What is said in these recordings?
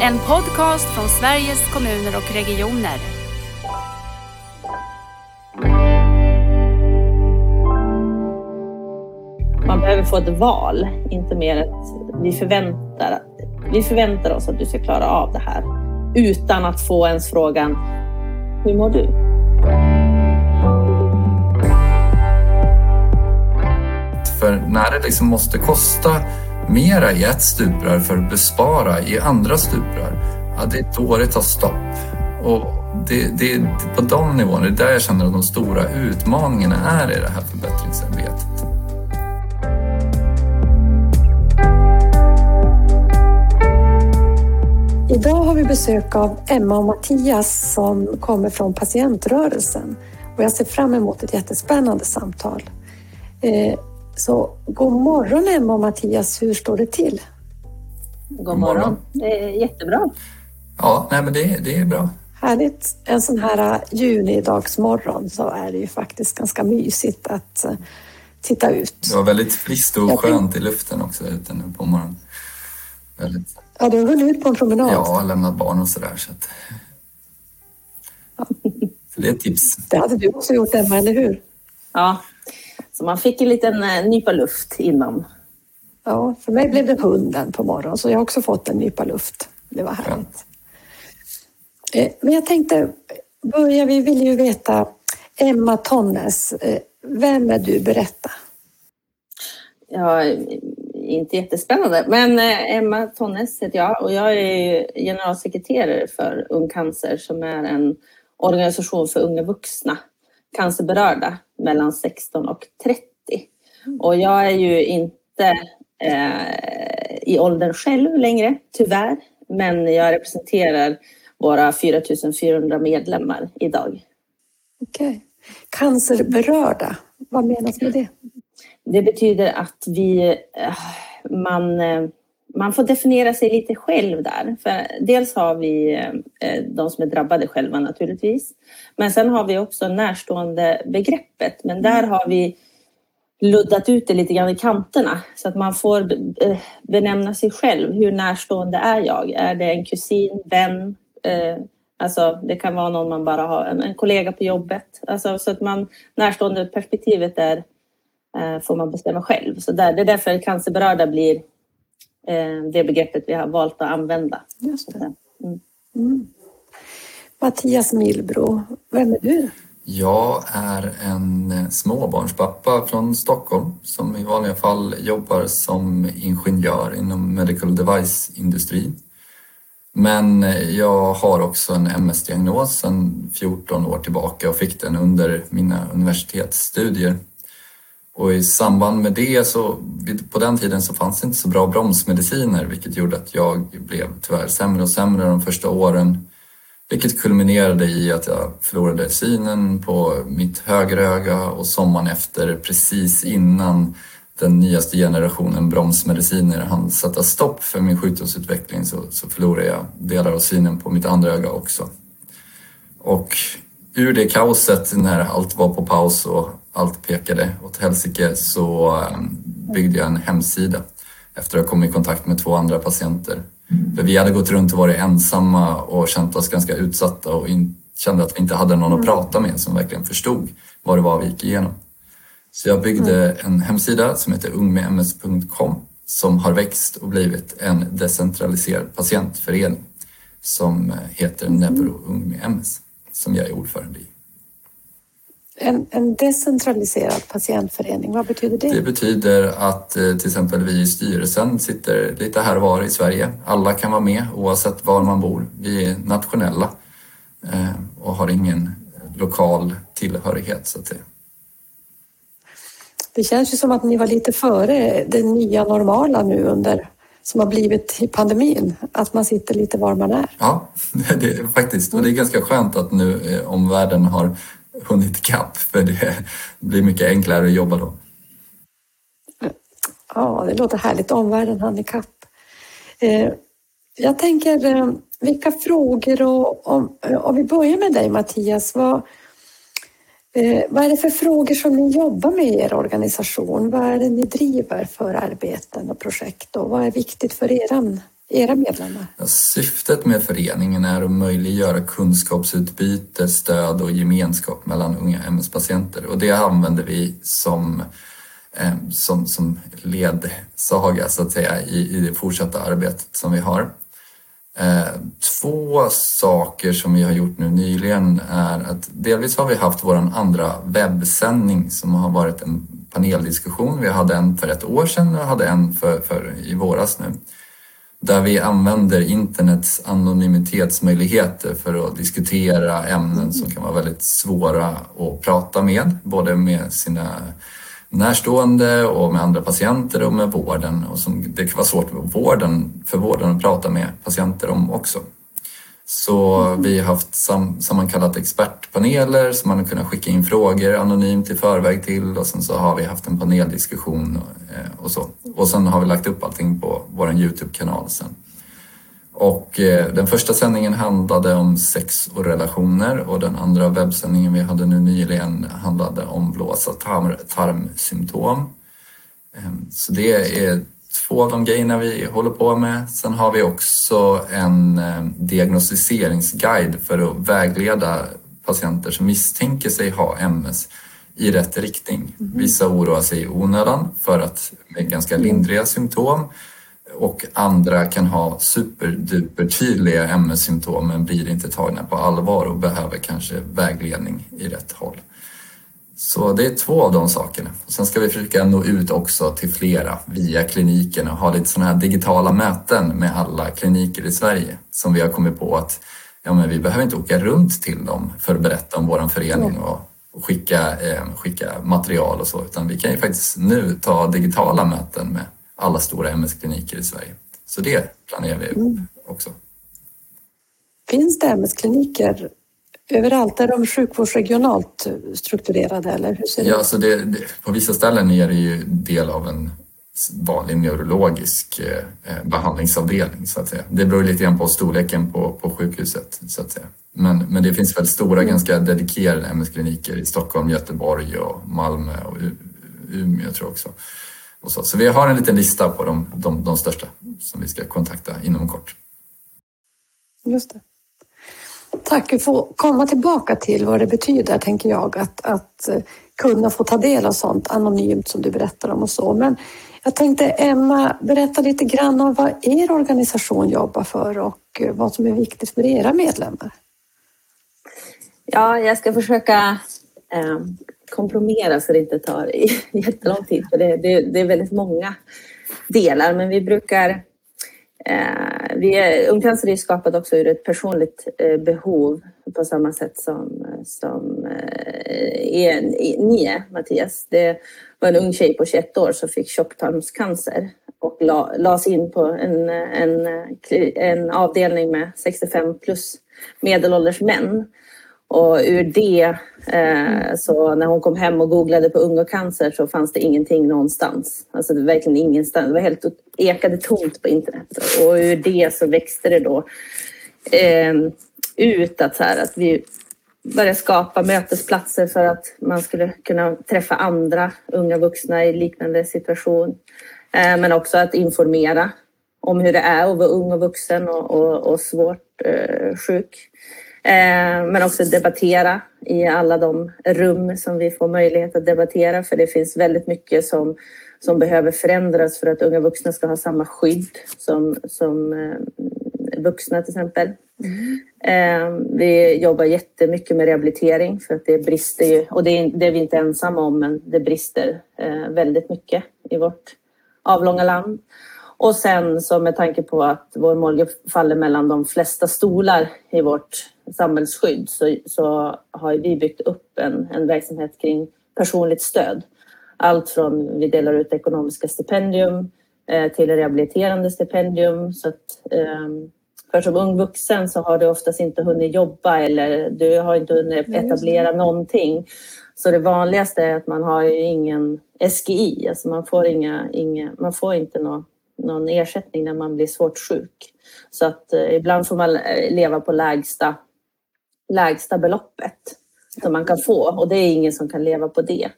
En podcast från Sveriges kommuner och regioner. Man behöver få ett val, inte mer att vi förväntar, vi förväntar oss att du ska klara av det här utan att få ens frågan Hur mår du? För när det liksom måste kosta mera i ett stuprör för att bespara i andra stuprör, ja, det är då det tar stopp. Och det, det är på de nivåerna, det är där jag känner att de stora utmaningarna är i det här förbättringsarbetet. Idag har vi besök av Emma och Mattias som kommer från patientrörelsen och jag ser fram emot ett jättespännande samtal. Eh, så god morgon Emma och Mattias, hur står det till? God morgon. Det är jättebra. Ja, nej men det, det är bra. Härligt. En sån här junidagsmorgon så är det ju faktiskt ganska mysigt att uh, titta ut. Det var väldigt friskt och skönt i luften också ute nu på morgonen. Väldigt... Ja, du har hunnit ut på en promenad? Ja, lämnat barn och sådär. Så, att... så det är ett tips. Det hade du också gjort Emma, eller hur? Ja, så man fick en liten eh, nypa luft innan. Ja, för mig blev det hunden på morgonen så jag har också fått en nypa luft. Det var härligt. Ja. Men jag tänkte börja, vi vill ju veta Emma Tonnes, eh, vem är du? Berätta. Ja, inte jättespännande, men eh, Emma Tonnes heter jag och jag är generalsekreterare för Ung Cancer som är en organisation för unga vuxna cancerberörda mellan 16 och 30. Och jag är ju inte eh, i åldern själv längre, tyvärr. Men jag representerar våra 4400 medlemmar idag. Okej. Okay. Cancerberörda, vad menas med det? Det betyder att vi, eh, man, eh, man får definiera sig lite själv där. För dels har vi eh, de som är drabbade själva naturligtvis. Men sen har vi också närstående begreppet. Men där har vi luddat ut det lite grann i kanterna så att man får eh, benämna sig själv. Hur närstående är jag? Är det en kusin, vän? Eh, alltså det kan vara någon man bara har, en, kollega på jobbet. Alltså, så att man, närstående perspektivet är får man bestämma själv. Så där, det är därför cancerberörda blir det begreppet vi har valt att använda. Just det. Mm. Mm. Mattias Milbro, vem är du? Jag är en småbarnspappa från Stockholm som i vanliga fall jobbar som ingenjör inom medical device-industrin. Men jag har också en MS-diagnos sedan 14 år tillbaka och fick den under mina universitetsstudier. Och i samband med det så, på den tiden så fanns det inte så bra bromsmediciner vilket gjorde att jag blev tyvärr sämre och sämre de första åren. Vilket kulminerade i att jag förlorade synen på mitt högeröga och sommaren efter, precis innan den nyaste generationen bromsmediciner hann sätta stopp för min sjukdomsutveckling så, så förlorade jag delar av synen på mitt andra öga också. Och ur det kaoset när allt var på paus och allt pekade åt helsike så ehm, byggde jag en hemsida efter att ha kommit i kontakt med två andra patienter. För vi hade gått runt och varit ensamma och känt oss ganska utsatta och kände att vi inte hade någon att prata med som verkligen förstod vad det var vi gick igenom. Så jag byggde en hemsida som heter ungmedms.com som har växt och blivit en decentraliserad patientförening som heter Neuro Ung med MS som jag är ordförande i. En, en, decentraliserad patientförening, vad betyder det? Det betyder att eh, till exempel vi i styrelsen sitter lite här och var i Sverige. Alla kan vara med oavsett var man bor. Vi är nationella eh, och har ingen lokal tillhörighet så att säga. Det känns ju som att ni var lite före det nya normala nu under som har blivit i pandemin, att man sitter lite var man är. Ja, det är faktiskt. Och det är ganska skönt att nu eh, omvärlden har hunnit ikapp för det blir mycket enklare att jobba då. Ja, det låter härligt. Omvärlden hann ikapp. Eh, jag tänker, eh, vilka frågor och om, om vi börjar med dig Mattias, vad, eh, vad är det för frågor som ni jobbar med i er organisation? Vad är det ni driver för arbeten och projekt och vad är viktigt för er era medlemmar? Syftet med föreningen är att möjliggöra kunskapsutbyte, stöd och gemenskap mellan unga MS-patienter och det använder vi som eh, som, som ledsaga så att säga i, i det fortsatta arbetet som vi har. Eh, två saker som vi har gjort nu nyligen är att delvis har vi haft vår andra webbsändning som har varit en paneldiskussion. Vi hade en för ett år sedan och hade en för, för i våras nu. Där vi använder internets anonymitetsmöjligheter för att diskutera ämnen som kan vara väldigt svåra att prata med, både med sina närstående och med andra patienter och med vården. Och som det kan vara svårt för vården, för vården att prata med patienter om också. Så vi har haft sam sammankallat expertpaneler som man har kunnat skicka in frågor anonymt i förväg till och sen så har vi haft en paneldiskussion och, eh, och så. Och sen har vi lagt upp allting på vår Youtube-kanal sen. Och eh, den första sändningen handlade om sex och relationer och den andra webbsändningen vi hade nu nyligen handlade om blåsa tarm, tarmsymptom. Ehm, så det är två av de grejerna vi håller på med. Sen har vi också en eh, diagnostiseringsguide för att vägleda patienter som misstänker sig ha MS i rätt riktning. Mm. Vissa oroar sig i onödan för att med ganska lindriga symptom och andra kan ha superduper tydliga MS-symptom men blir inte tagna på allvar och behöver kanske vägledning i rätt håll. Så det är två av de sakerna. Sen ska vi försöka nå ut också till flera via kliniken och ha lite sådana här digitala möten med alla kliniker i Sverige som vi har kommit på att ja, men vi behöver inte åka runt till dem för att berätta om vår förening och, och skicka, eh, skicka material och så utan vi kan ju faktiskt nu ta digitala möten med alla stora MS-kliniker i Sverige. Så det planerar vi mm. också. Finns det MS-kliniker överallt? Är de sjukvårdsregionalt strukturerade eller hur ser det ja, ut? Alltså det, det, på vissa ställen är det ju del av en vanlig neurologisk eh, eh, behandlingsavdelning så att säga. Det beror lite grann på storleken på, på sjukhuset så att säga. Men, men det finns väl stora, mm. ganska dedikerade MS-kliniker i Stockholm, Göteborg och Malmö och Umeå tror jag också. Och så. så vi har en liten lista på de, de, de största som vi ska kontakta inom kort. Just det. Tack, vi får komma tillbaka till vad det betyder, tänker jag, att, att eh, kunna få ta del av sånt anonymt som du berättar om och så. Men jag tänkte Emma, berätta lite grann om vad er organisation jobbar för och eh, vad som är viktigt för era medlemmar. Ja, jag ska försöka eh, kompromera så det inte tar jättelång tid. För det, det, det är väldigt många delar. Men vi brukar... Eh, vi är, Ungcancer är skapat också ur ett personligt eh, behov på samma sätt som, som eh, är, ni är, Mattias. Det var en ung tjej på 21 år som fick tjocktarmscancer och la, lades in på en, en, en avdelning med 65 plus medelålders män. Och ur det, eh, så när hon kom hem och googlade på unga cancer så fanns det ingenting någonstans. Alltså det var verkligen ingenstans. Det var helt ekade tomt på internet. Och ur det så växte det då eh, ut att, så här, att vi började skapa mötesplatser för att man skulle kunna träffa andra unga vuxna i liknande situation. Eh, men också att informera om hur det är att vara ung och vuxen och, och, och svårt eh, sjuk. Eh, men också debattera i alla de rum som vi får möjlighet att debattera för det finns väldigt mycket som, som behöver förändras för att unga vuxna ska ha samma skydd som, som eh, vuxna till exempel. Mm. Eh, vi jobbar jättemycket med rehabilitering för att det brister ju, och det är, det är vi inte ensamma om, men det brister väldigt mycket i vårt avlånga land. Och sen så med tanke på att vår målgrupp faller mellan de flesta stolar i vårt samhällsskydd så, så har vi byggt upp en, en verksamhet kring personligt stöd. Allt från vi delar ut ekonomiska stipendium eh, till rehabiliterande stipendium. Så att, eh, för som ung vuxen så har du oftast inte hunnit jobba eller du har inte hunnit etablera någonting. Så det vanligaste är att man har ju ingen SGI, alltså man får, inga, inga, man får inte någon, någon ersättning när man blir svårt sjuk. Så att eh, ibland får man eh, leva på lägsta lägsta beloppet som man kan få och det är ingen som kan leva på det.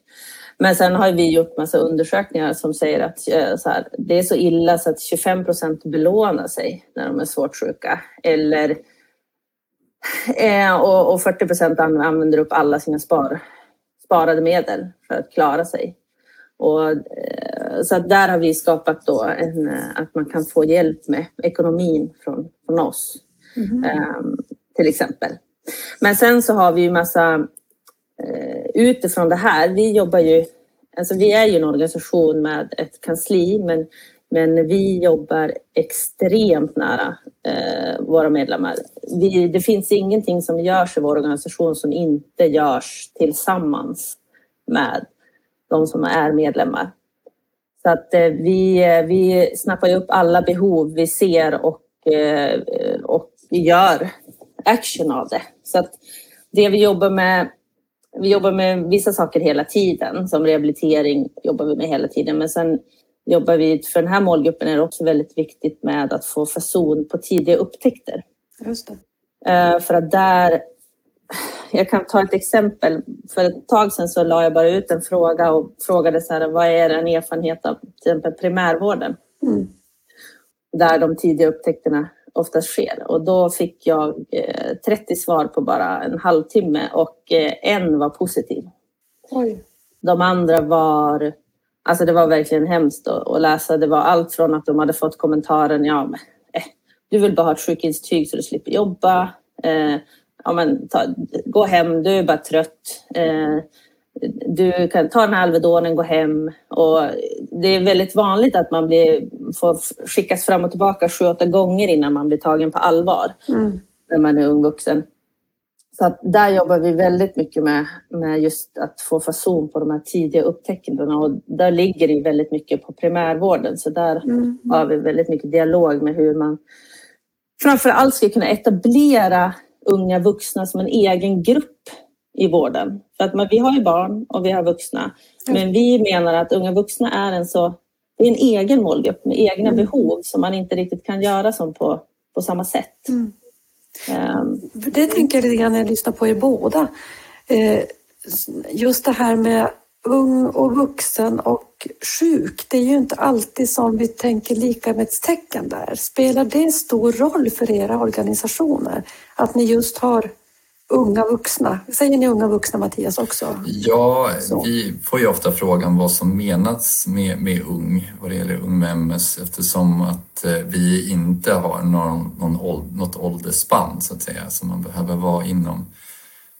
Men sen har vi gjort massa undersökningar som säger att eh, så här, det är så illa så att 25 procent belånar sig när de är svårt sjuka. Eller, eh, och, och 40 procent använder upp alla sina spar, sparade medel för att klara sig. Och, eh, så där har vi skapat då en, att man kan få hjälp med ekonomin från, från oss. Mm. Um, till exempel. Men sen så har vi ju massa Eh, utifrån det här, vi jobbar ju, alltså vi är ju en organisation med ett kansli men, men vi jobbar extremt nära eh, våra medlemmar. Vi, det finns ingenting som görs i vår organisation som inte görs tillsammans med de som är medlemmar. Så att eh, vi, vi snappar upp alla behov vi ser och, eh, och gör action av det. Så att det vi jobbar med vi jobbar med vissa saker hela tiden, som rehabilitering jobbar vi med hela tiden. Men sen jobbar vi, för den här målgruppen är det också väldigt viktigt med att få fason på tidiga upptäckter. Just det. För att där, jag kan ta ett exempel. För ett tag sedan så la jag bara ut en fråga och frågade så här, vad är en erfarenhet av till exempel primärvården? Mm. Där de tidiga upptäckterna oftast sker. Och då fick jag 30 eh, svar på bara en halvtimme och eh, en var positiv. Oj. De andra var, alltså det var verkligen hemskt att läsa. Det var allt från att de hade fått kommentaren, ja men, eh, du vill bara ha ett sjukintyg så du slipper jobba. Eh, ja, men, ta, gå hem, du är bara trött. Eh, du kan ta här Alvedonen, gå hem. Och det är väldigt vanligt att man blir, får skickas fram och tillbaka sju, åtta gånger innan man blir tagen på allvar mm. när man är ung vuxen. Så att där jobbar vi väldigt mycket med, med just att få fason på de här tidiga upptäckandena och där ligger det väldigt mycket på primärvården. Så där mm. har vi väldigt mycket dialog med hur man framför allt ska kunna etablera unga vuxna som en egen grupp i vården. För att man, vi har ju barn och vi har vuxna. Men vi menar att unga vuxna är en så det är en egen målgrupp med egna mm. behov som man inte riktigt kan göra som på, på samma sätt. Mm. Um, det tänker jag lite grann när jag lyssnar på er båda. Eh, just det här med ung och vuxen och sjuk, det är ju inte alltid som vi tänker likamedstecken där. Spelar det stor roll för era organisationer att ni just har unga vuxna. Säger ni unga vuxna Mattias också? Ja, Så. vi får ju ofta frågan vad som menas med, med ung vad det gäller ung med MS eftersom att eh, vi inte har någon, någon, något åldersspann så att säga som man behöver vara inom.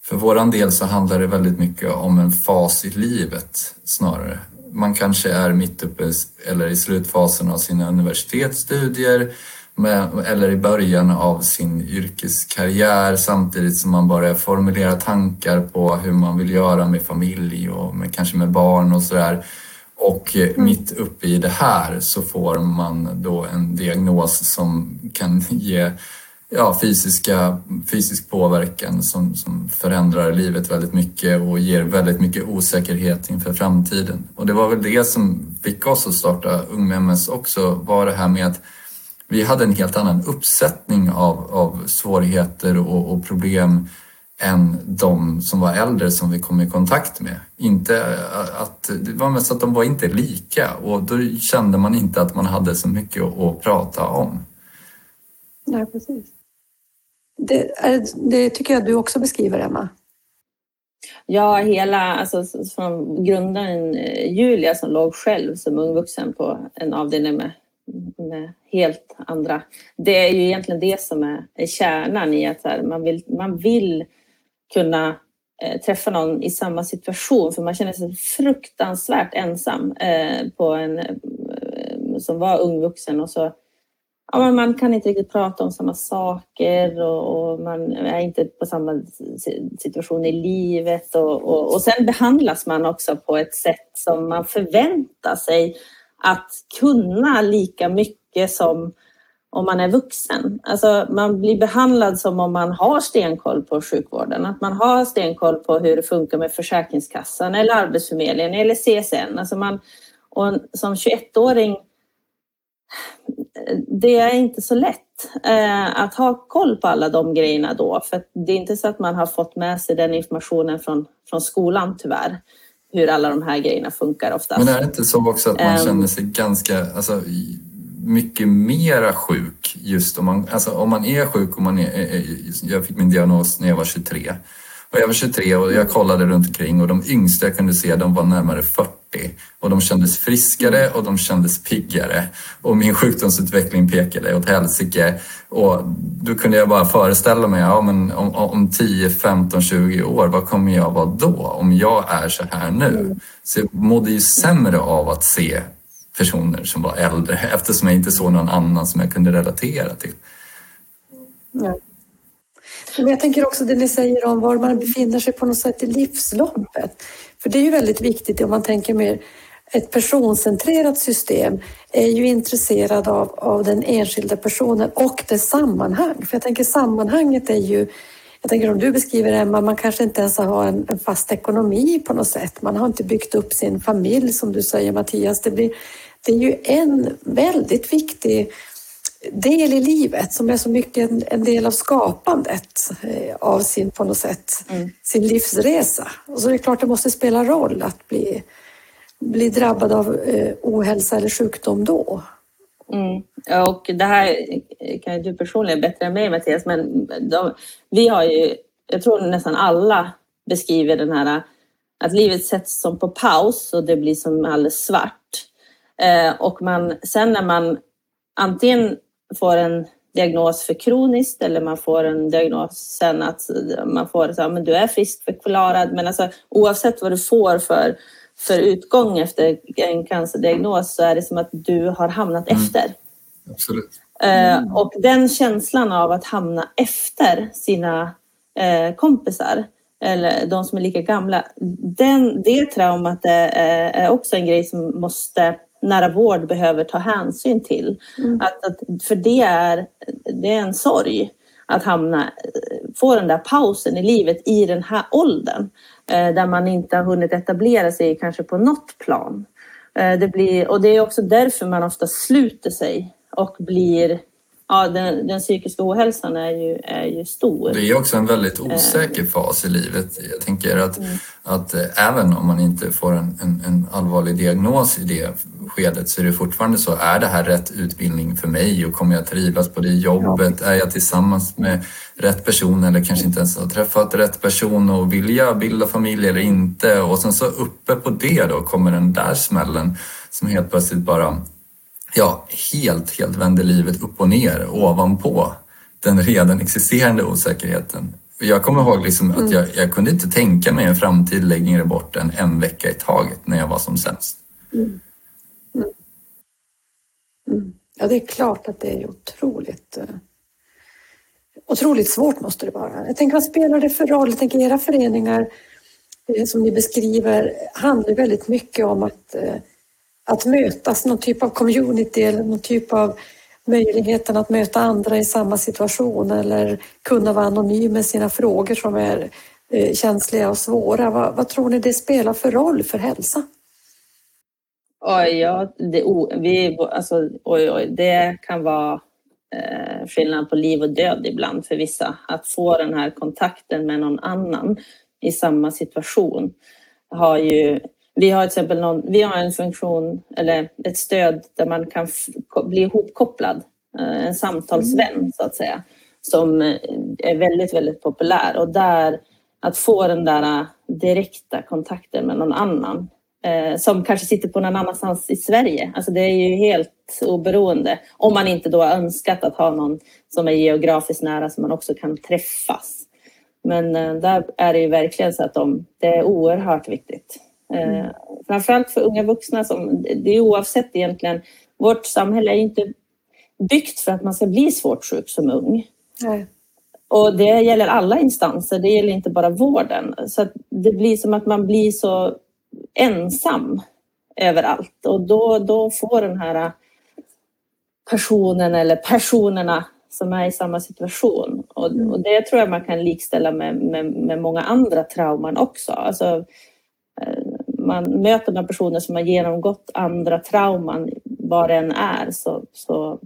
För våran del så handlar det väldigt mycket om en fas i livet snarare. Man kanske är mitt uppe eller i slutfasen av sina universitetsstudier med, eller i början av sin yrkeskarriär samtidigt som man börjar formulera tankar på hur man vill göra med familj och med, kanske med barn och sådär. Och mm. mitt uppe i det här så får man då en diagnos som kan ge ja, fysiska, fysisk påverkan som, som förändrar livet väldigt mycket och ger väldigt mycket osäkerhet inför framtiden. Och det var väl det som fick oss att starta Ung med MS också, var det här med att vi hade en helt annan uppsättning av, av svårigheter och, och, problem än de som var äldre som vi kom i kontakt med. Inte att, det var mest att de var inte lika och då kände man inte att man hade så mycket att, att prata om. Nej, precis. Det, är, det tycker jag du också beskriver, Emma. Ja, hela, alltså från grundaren eh, Julia som låg själv som ung vuxen på en avdelning med med helt andra. Det är ju egentligen det som är, är kärnan i att här, man, vill, man vill kunna eh, träffa någon i samma situation för man känner sig fruktansvärt ensam eh, på en, eh, som var ung vuxen och så ja, man kan inte riktigt prata om samma saker och, och man är inte på samma situation i livet och, och, och sen behandlas man också på ett sätt som man förväntar sig att kunna lika mycket som om man är vuxen. Alltså man blir behandlad som om man har stenkoll på sjukvården. Att man har stenkoll på hur det funkar med Försäkringskassan eller Arbetsförmedlingen eller CSN. Alltså man, och som 21-åring, det är inte så lätt eh, att ha koll på alla de grejerna då. För det är inte så att man har fått med sig den informationen från, från skolan tyvärr hur alla de här grejerna funkar oftast. Men är det inte så också att man Ehm. känner sig ganska, alltså, mycket mera sjuk just om man, alltså, om man är sjuk och man är- jag fick min diagnos när jag var 23. Och jag var 23 och jag kollade runt omkring och de yngsta jag kunde se de var närmare 40 och de kändes friskare och de kändes piggare och min sjukdomsutveckling pekade åt helsike och då kunde jag bara föreställa mig, ja men om, om 10, 15, 20 år, vad kommer jag vara då om jag är så här nu? Så jag mådde ju sämre av att se personer som var äldre eftersom jag inte såg någon annan som jag kunde relatera till. Ja. Men jag tänker också det ni säger om var man befinner sig på något sätt i livsloppet. För det är ju väldigt viktigt om man tänker mer ett personcentrerat system är ju intresserad av, av den enskilda personen och dess sammanhang. För jag tänker sammanhanget är ju jag tänker om du beskriver Emma, man kanske inte ens har en, en fast ekonomi på något sätt. Man har inte byggt upp sin familj som du säger Mattias. Det, blir, det är ju en väldigt viktig del i livet som är så mycket en, en del av skapandet eh, av sin, på något sätt, sin livsresa. Och så är det klart det måste spela roll att bli, bli drabbad av eh, ohälsa eller sjukdom då. Mm. Och det här kan ju du personligen bättre än mig Mattias, men de, vi har ju, jag tror nästan alla beskriver den här att livet sätts som på paus och det blir som alldeles svart. Eh, och man, sen när man antingen får en diagnos för kroniskt eller man får en diagnos sen att man får så här, men du är friskförklarad. Men alltså, oavsett vad du får för, för utgång efter en cancerdiagnos så är det som att du har hamnat efter. Absolut. Eh, och den känslan av att hamna efter sina eh, kompisar eller de som är lika gamla, den, det traumat är, är också en grej som måste nära vård behöver ta hänsyn till. Att, att, för det är, det är en sorg att hamna, få den där pausen i livet i den här åldern eh, där man inte har hunnit etablera sig kanske på något plan. Eh, det blir, och det är också därför man ofta sluter sig och blir Ja, den, den psykiska ohälsan är ju, är ju stor. Det är också en väldigt osäker fas i livet. Jag tänker att, att eh, även om man inte får en, en, en allvarlig diagnos i det skedet så är det fortfarande så, är det här rätt utbildning för mig och kommer jag trivas på det jobbet? Är jag tillsammans med rätt person eller kanske inte ens har träffat rätt person och vill jag bilda familj eller inte? Och sen så uppe på det då kommer den där smällen som helt plötsligt bara ja, helt, helt vänder livet upp och ner ovanpå den redan existerande osäkerheten. Jag kommer ihåg liksom att jag, jag kunde inte tänka mig en framtid längre bort än en vecka i taget när jag var som sämst. Ja, det är klart att det är otroligt eh, otroligt svårt måste det vara. Jag tänker, vad spelar det för roll? Jag tänker, era föreningar eh, som ni beskriver handlar väldigt mycket om att, eh, att mötas, någon typ av community eller någon typ av möjligheten att möta andra i samma situation eller kunna vara anonym med sina frågor som är eh, känsliga och svåra. Vad, vad tror ni det spelar för roll för hälsa? Oj, ja, det, vi, alltså, oj, oj, det kan vara eh, skillnad på liv och död ibland för vissa. Att få den här kontakten med någon annan i samma situation. Har ju, vi har till exempel någon, vi har en funktion eller ett stöd där man kan bli ihopkopplad. Eh, en samtalsvän så att säga. Som eh, är väldigt, väldigt populär. Och där att få den där direkta kontakten med någon annan eh, som kanske sitter på någon annanstans i Sverige. Alltså det är ju helt oberoende. Om man inte då har önskat att ha någon som är geografiskt nära som man också kan träffas. Men eh, där är det ju verkligen så att de, det är oerhört viktigt. Eh, framförallt för unga vuxna som, det är oavsett egentligen, vårt samhälle är inte byggt för att man ska bli svårt sjuk som ung. Nej. Och det gäller alla instanser, det gäller inte bara vården. Så det blir som att man blir så ensam överallt och då, då får den här personen eller personerna som är i samma situation. Och, och det tror jag man kan likställa med, med, med många andra trauman också. Alltså, eh, man möter man personer som har genomgått andra trauman, vad det än är, så, så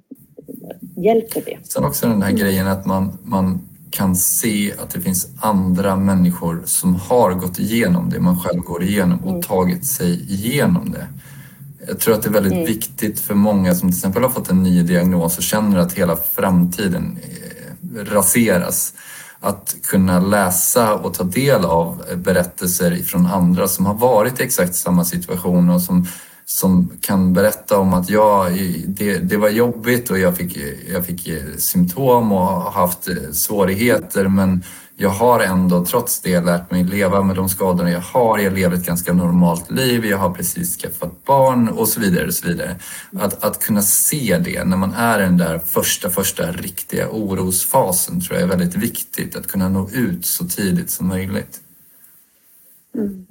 hjälper det. Sen också den här grejen att man, man kan se att det finns andra människor som har gått igenom det man själv går igenom och mm. tagit sig igenom det. Jag tror att det är väldigt mm. viktigt för många som till exempel har fått en ny diagnos och känner att hela framtiden eh, raseras. Att kunna läsa och ta del av berättelser från andra som har varit i exakt samma situation och som som kan berätta om att ja, det, det var jobbigt och jag fick, jag fick eh, symptom och har haft eh, svårigheter men jag har ändå trots det lärt mig leva med de skadorna jag har. Jag lever ett ganska normalt liv, jag har precis skaffat barn och så vidare. Och så vidare. Att, att kunna se det när man är i den där första, första riktiga orosfasen tror jag är väldigt viktigt. Att kunna nå ut så tidigt som möjligt. Mm.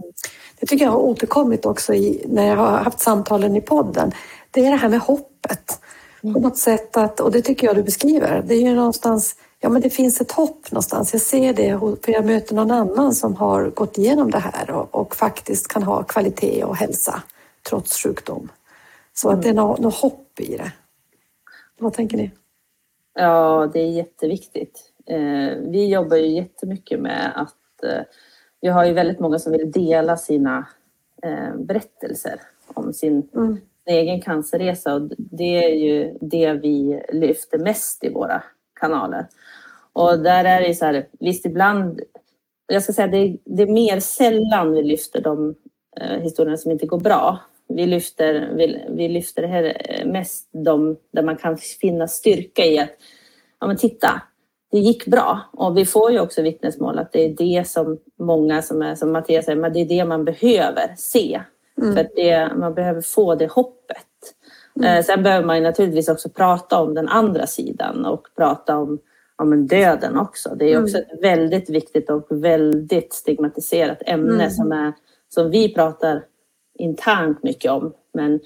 Det tycker jag har återkommit också i, när jag har haft samtalen i podden. Det är det här med hoppet. På något sätt att, och det tycker jag du beskriver, det är ju någonstans, ja men det finns ett hopp någonstans. Jag ser det, för jag möter någon annan som har gått igenom det här och, och faktiskt kan ha kvalitet och hälsa trots sjukdom. Så att det är något, något hopp i det. Vad tänker ni? Ja, det är jätteviktigt. Eh, vi jobbar ju jättemycket med att eh, vi har ju väldigt många som vill dela sina eh, berättelser om sin mm. egen cancerresa och det är ju det vi lyfter mest i våra kanaler. Och där är det så här, visst ibland, jag ska säga det, det är mer sällan vi lyfter de eh, historierna som inte går bra. Vi lyfter, vi, vi lyfter det här eh, mest de där man kan finna styrka i att, ja men titta, det gick bra. Och vi får ju också vittnesmål att det är det som många som är som Mattias säger, men det är det man behöver se. Mm. För det, man behöver få det hoppet. Mm. Eh, sen behöver man naturligtvis också prata om den andra sidan och prata om, om döden också. Det är också mm. ett väldigt viktigt och väldigt stigmatiserat ämne mm. som, är, som vi pratar internt mycket om. Men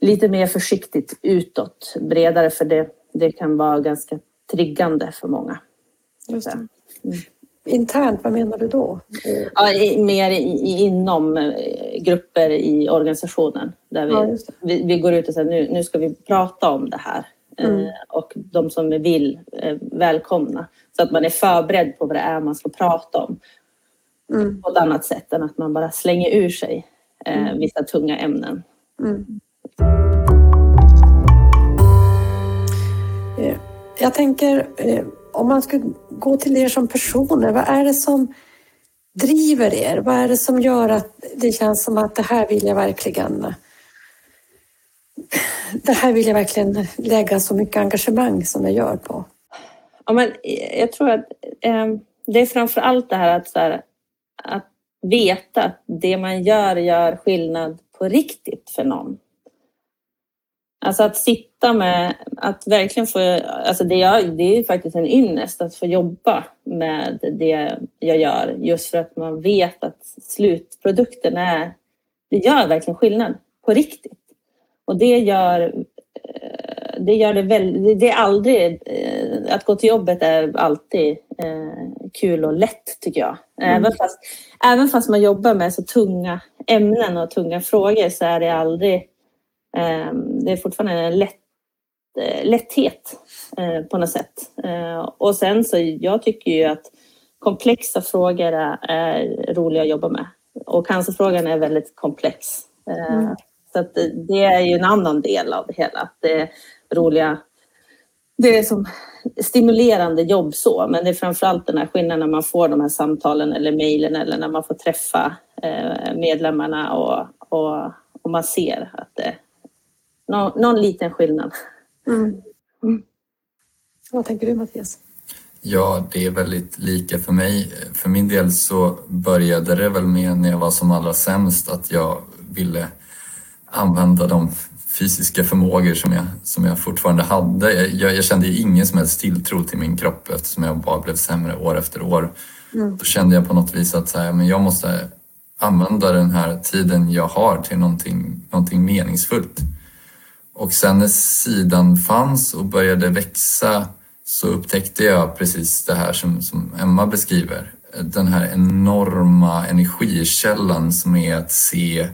lite mer försiktigt utåt, bredare för det, det kan vara ganska triggande för många. Mm. Internt, vad menar du då? Ja, mer i, inom eh, grupper i organisationen. Där vi, ja, vi, vi, går ut och säger nu, nu ska vi prata om det här. Eh, mm. och de som vill eh, välkomna. Så att man är förberedd på vad det är man ska prata om. Mm. På ett annat sätt än att man bara slänger ur sig mm. vissa tunga ämnen. Mm. Jag tänker, om man skulle gå till er som personer, vad är det som driver er? Vad är det som gör att det känns som att det här vill jag verkligen det här vill jag verkligen lägga så mycket engagemang som jag gör på. Ja, men jag tror att eh, det är framför allt det här att, så här, att veta att det man gör gör skillnad på riktigt för någon. Alltså att sitta med, att verkligen få, alltså det, jag, det är faktiskt en ynnest att få jobba med det jag gör just för att man vet att slutprodukten är, det gör verkligen skillnad på riktigt. Och det gör, eh, det gör det väldigt, det är aldrig, eh, att gå till jobbet är alltid eh, kul och lätt tycker jag. Mm. Även, fast, även fast man jobbar med så tunga ämnen och tunga frågor så är det aldrig det är fortfarande en lätt, eh, lätthet eh, på något sätt. Eh, och sen så jag tycker ju att komplexa frågor är roliga att jobba med. Och cancerfrågan är väldigt komplex. Mm. Så att det är ju en annan del av det hela. Det är roliga det är som stimulerande jobb så, men det är framförallt den här skillnaden när man får de här samtalen eller mejlen eller när man får träffa medlemmarna och, och, och man ser att det, någon, någon liten skillnad. Mm. Mm. Vad tänker du Mattias? Ja, det är väldigt lika för mig. För min del så började det väl med när jag var som allra sämst att jag ville använda de fysiska förmågor som jag, som jag fortfarande hade. Jag, jag kände ju ingen som helst tilltro till min kropp eftersom jag bara blev sämre år efter år. Mm. Då kände jag på något vis att så här, men jag måste använda den här tiden jag har till någonting, någonting meningsfullt. Och sen när sidan fanns och började växa så upptäckte jag precis det här som, som Emma beskriver. Den här enorma energikällan som är att se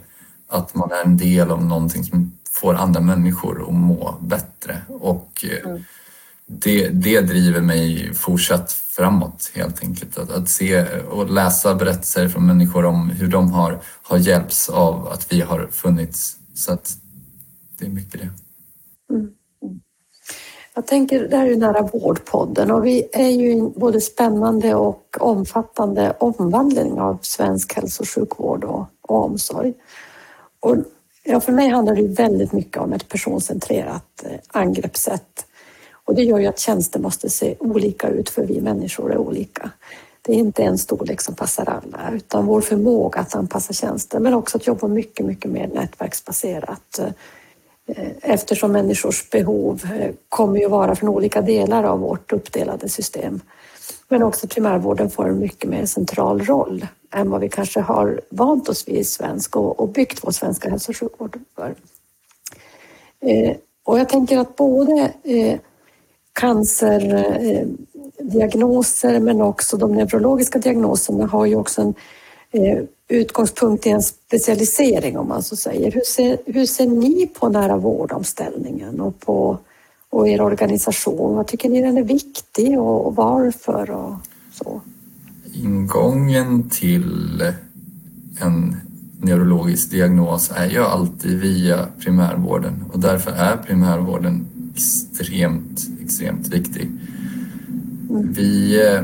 att man är en del av någonting som får andra människor att må bättre. Och eh, mm. det, det driver mig fortsatt framåt helt enkelt. Att, att se och läsa berättelser från människor om hur de har, har hjälpts av att vi har funnits. Så att det är mycket det. Mm. Jag tänker, det här är ju nära vårdpodden och vi är ju i både spännande och omfattande omvandling av svensk hälso och sjukvård och, och omsorg. Och ja, för mig handlar det väldigt mycket om ett personcentrerat eh, angreppssätt. Och det gör ju att tjänster måste se olika ut för vi människor är olika. Det är inte en storlek som passar alla utan vår förmåga att anpassa tjänster men också att jobba mycket, mycket mer nätverksbaserat eh, Eh, eftersom människors behov eh, kommer ju vara från olika delar av vårt uppdelade system. Men också primärvården får en mycket mer central roll än vad vi kanske har vant oss vid i svensk och byggt vår svenska hälso och sjukvård för. Eh, och jag tänker att både cancerdiagnoser men också de neurologiska diagnoserna har ju också en utgångspunkt i en specialisering om man så säger. Hur ser, hur ser ni på nära vårdomställningen och på och er organisation? Vad tycker ni den är viktig och, varför och så? Ingången till en neurologisk diagnos är ju alltid via primärvården och därför är primärvården extremt, extremt viktig. Mm. Vi eh,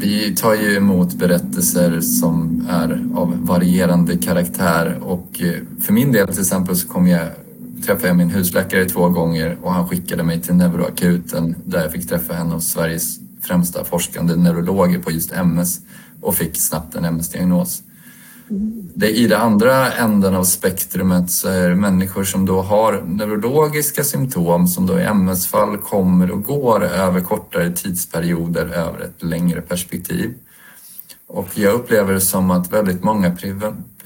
vi tar ju emot berättelser som är av varierande karaktär och eh, för min del till exempel så kom jag träffade jag min husläkare två gånger och han skickade mig till neuroakuten där jag fick träffa en av Sveriges främsta forskande neurologer på just MS och fick snabbt en MS-diagnos. Det, I det andra änden av spektrumet så är det människor som då har neurologiska symptom som då i MS-fall kommer och går över kortare tidsperioder över ett längre perspektiv. Och jag upplever det som att väldigt många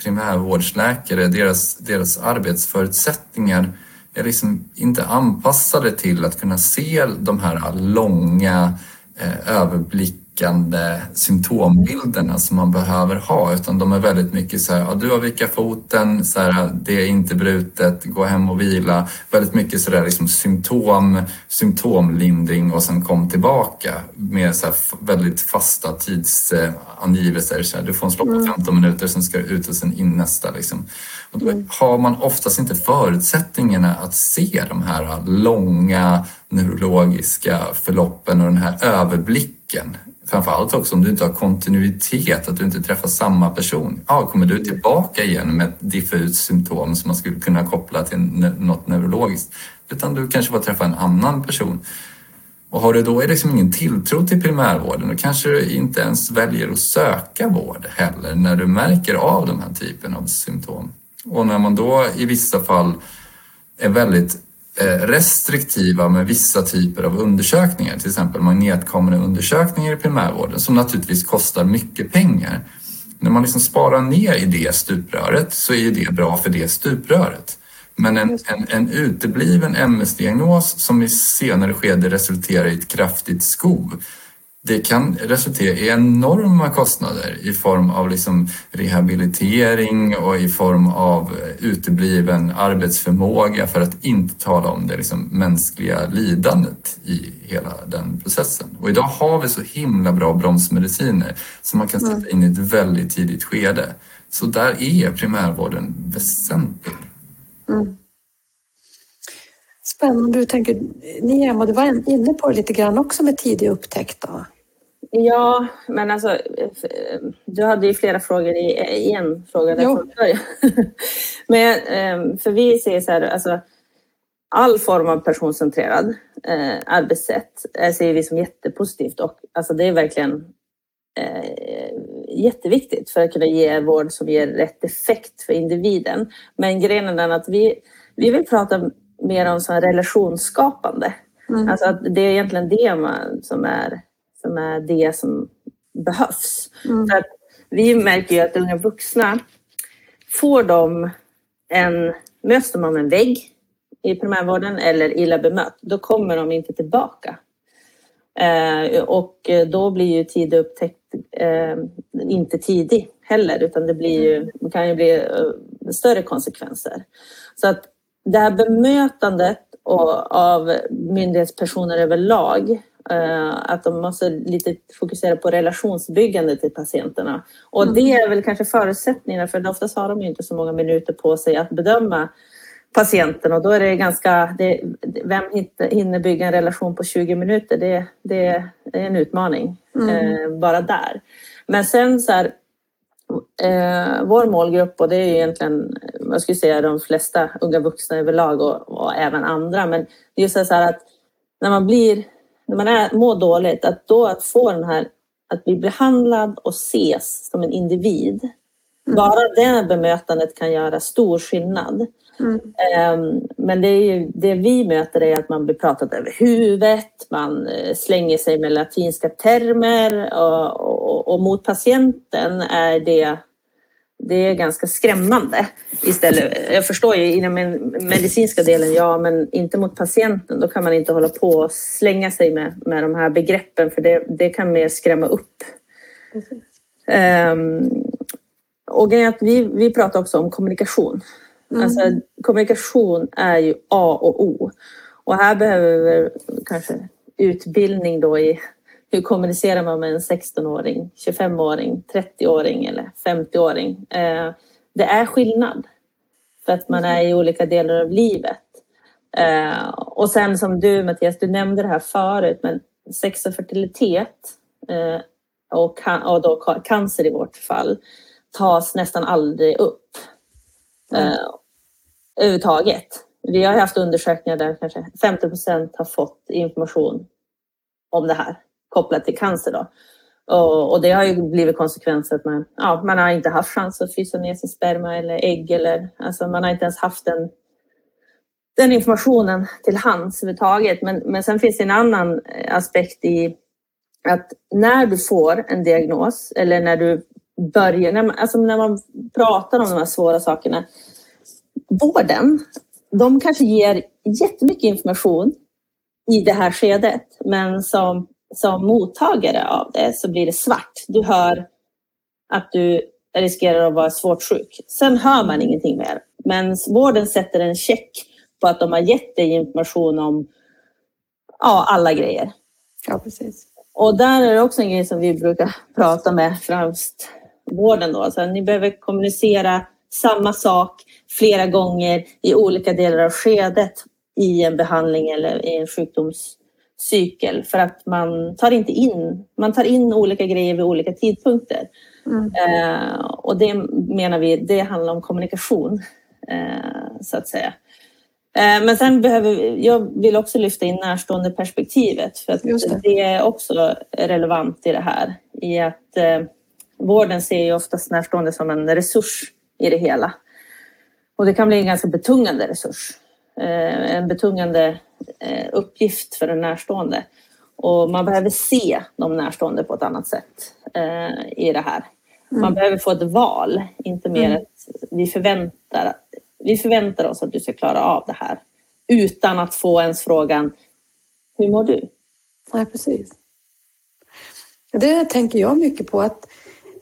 primärvårdsläkare, deras, deras arbetsförutsättningar är liksom inte anpassade till att kunna se de här långa eh, överblick täckande symptombilderna som man behöver ha utan de är väldigt mycket så här, ja, du har vickat foten, så här, det är inte brutet, gå hem och vila. Väldigt mycket så där liksom symptom, symptomlindring och sen kom tillbaka med så här väldigt fasta tidsangivelser. Så här, du får en slopp på 15 mm. minuter, sen ska du ut och sen in nästa. Liksom. Och då mm. har man oftast inte förutsättningarna att se de här långa neurologiska förloppen och den här överblicken framförallt också om du inte har kontinuitet, att du inte träffar samma person. Ja, kommer du tillbaka igen med ett diffust symptom som man skulle kunna koppla till något neurologiskt? Utan du kanske får träffa en annan person. Och har du då liksom ingen tilltro till primärvården då kanske du inte ens väljer att söka vård heller när du märker av de här typen av symptom. Och när man då i vissa fall är väldigt restriktiva med vissa typer av undersökningar, till exempel magnetkameraundersökningar i primärvården som naturligtvis kostar mycket pengar. När man liksom sparar ner i det stupröret så är det bra för det stupröret. Men en, en, en utebliven MS-diagnos som i senare skede resulterar i ett kraftigt skov det kan resultera i enorma kostnader i form av liksom rehabilitering och i form av utebliven arbetsförmåga för att inte tala om det liksom mänskliga lidandet i hela den processen. Och idag har vi så himla bra bromsmediciner som man kan sätta mm. in i ett väldigt tidigt skede. Så där är primärvården väsentlig. Mm. Spännande. Du tänker, ni Emma, du var inne på det lite grann också med tidig upptäckt. Då. Ja, men alltså du hade ju flera frågor i en fråga där från början. Men ehm, för vi ser så här, alltså all form av personcentrerad eh, arbetssätt eh, ser vi som jättepositivt och alltså det är verkligen eh, jätteviktigt för att kunna ge vård som ger rätt effekt för individen. Men grejen är den att vi, vi vill prata mer om så relationsskapande. Mm. Alltså att det är egentligen det man, som är som är det som behövs. Mm. Att vi märker ju att unga vuxna, får de en, möts de av en vägg i primärvården eller illa bemött, då kommer de inte tillbaka. Eh, och då blir ju tidig upptäckt eh, inte tidig heller, utan det blir ju, det kan ju bli uh, större konsekvenser. Så att det här bemötandet och av myndighetspersoner överlag. Att de måste lite fokusera på relationsbyggande till patienterna. Och mm. det är väl kanske förutsättningarna för oftast har de inte så många minuter på sig att bedöma patienten och då är det ganska, det, vem hinner bygga en relation på 20 minuter? Det, det, är en utmaning mm. eh, bara där. Men sen så här, eh, vår målgrupp och det är egentligen, jag skulle säga de flesta unga vuxna överlag och, och även andra, men det är just så här att när man blir, när man är, mår dåligt, att då att få den här, att bli behandlad och ses som en individ, mm. bara det bemötandet kan göra stor skillnad. Mm. Ehm, men det, är ju, det vi möter är att man blir pratat över huvudet, man eh, slänger sig med latinska termer och, och, och mot patienten är det det är ganska skrämmande istället. Jag förstår ju inom den medicinska delen, ja, men inte mot patienten. Då kan man inte hålla på och slänga sig med, med de här begreppen för det, det kan mer skrämma upp. Um, och vi, vi pratar också om kommunikation. Mm. Alltså, kommunikation är ju A och O. Och här behöver vi kanske utbildning då i hur kommunicerar man med en 16-åring, 25-åring, 30-åring eller 50-åring. Eh, det är skillnad för att man är i olika delar av livet. Eh, och sen som du Mattias, du nämnde det här förut, men sex och fertilitet eh, och, och då cancer i vårt fall tas nästan aldrig upp. Mm överhuvudtaget. Vi har haft undersökningar där kanske 50 procent har fått information om det här kopplat till cancer. Då. Och, och, det har ju blivit konsekvenser att man, ja, man har inte haft chans att frysa ner sin sperma eller ägg. Eller, alltså man har inte ens haft den, den informationen till hands överhuvudtaget. Men, men sen finns det en annan aspekt i att när du får en diagnos eller när du börjar, när man, alltså när man pratar om de här svåra sakerna vården, de kanske ger jättemycket information i det här skedet, men som, som mottagare av det så blir det svart. Du hör att du riskerar att vara svårt sjuk. Sen hör man ingenting mer. Men vården sätter en check på att de har gett dig information om ja, alla grejer. Ja, precis. Och där är det också en grej som vi brukar prata med främst vården. Då. Så ni behöver kommunicera samma sak flera gånger i olika delar av skedet i en behandling eller i en sjukdomscykel för att man tar inte in, man tar in olika grejer vid olika tidpunkter. Mm. Eh, och det menar vi, det handlar om kommunikation eh, så att säga. Eh, men sen behöver jag vill också lyfta in närstående perspektivet för att det. det. är också relevant i det här. I att eh, vården ser ju oftast närstående som en resurs i det hela. Och det kan bli en ganska betungande resurs. Eh, en betungande eh, uppgift för en närstående. Och man behöver se de närstående på ett annat sätt eh, i det här. Man mm. behöver få ett val, inte mer mm. att vi förväntar, vi förväntar oss att du ska klara av det här. Utan att få ens frågan, hur mår du? Nej, precis. Det tänker jag mycket på att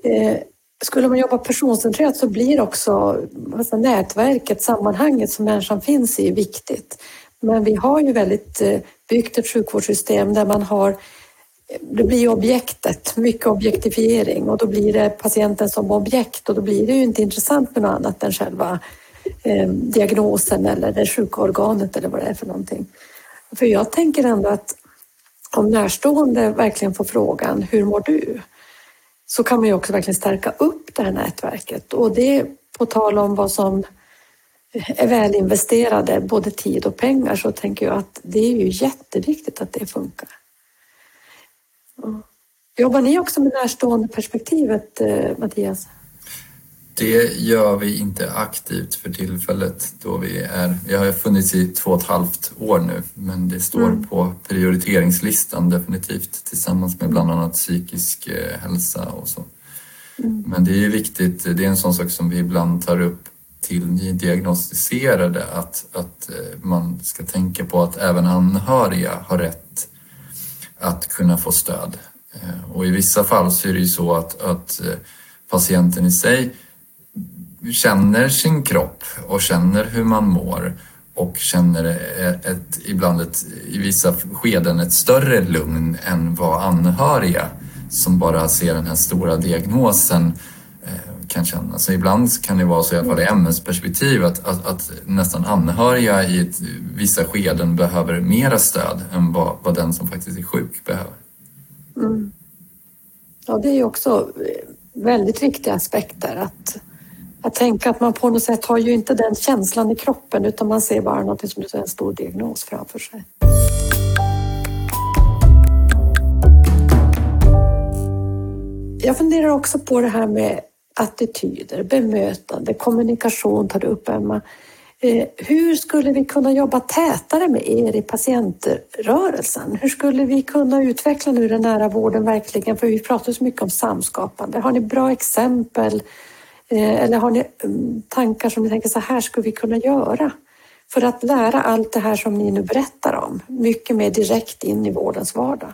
eh, skulle man jobba personcentrerat så blir också alltså, nätverket, sammanhanget som människan finns i viktigt. Men vi har ju väldigt eh, byggt ett sjukvårdssystem där man har det blir objektet, mycket objektifiering och då blir det patienten som objekt och då blir det ju inte intressant med något annat än själva eh, diagnosen eller det sjuka organet eller vad det är för någonting. För jag tänker ändå att om närstående verkligen får frågan, hur mår du? Så kan man ju också verkligen stärka upp det här nätverket och det på tal om vad som är välinvesterade, både tid och pengar, så tänker jag att det är ju jätteviktigt att det funkar. Jobbar ni också med närstående perspektivet, eh, Mattias? Det gör vi inte aktivt för tillfället då vi är, vi har funnits i två och ett halvt år nu men det står mm. på prioriteringslistan definitivt tillsammans med bland annat psykisk eh, hälsa och så. Mm. Men det är viktigt, det är en sån sak som vi ibland tar upp till nydiagnostiserade att, att eh, man ska tänka på att även anhöriga har rätt att kunna få stöd. Eh, och i vissa fall så är det ju så att, att patienten i sig känner sin kropp och känner hur man mår och känner eh, ett, ibland ett, i vissa skeden ett större lugn än vad anhöriga som bara ser den här stora diagnosen eh, kan känna. Så ibland kan det vara så, i alla fall i MS-perspektiv, att, att, att, nästan anhöriga i ett, vissa skeden behöver mera stöd än vad, vad den som faktiskt är sjuk behöver. Mm. Ja, det är ju också eh, väldigt viktiga aspekter att att tänka att man på något sätt har ju inte den känslan i kroppen utan man ser bara något som är en stor diagnos framför sig. Jag funderar också på det här med attityder, bemötande, kommunikation tar du upp Emma. Eh, hur skulle vi kunna jobba tätare med er i patientrörelsen? Hur skulle vi kunna utveckla nu den nära vården verkligen? För vi pratar så mycket om samskapande. Har ni bra exempel eller har ni mm, tankar som ni tänker så här skulle vi kunna göra? För att lära allt det här som ni nu berättar om, mycket mer direkt in i vårdens vardag.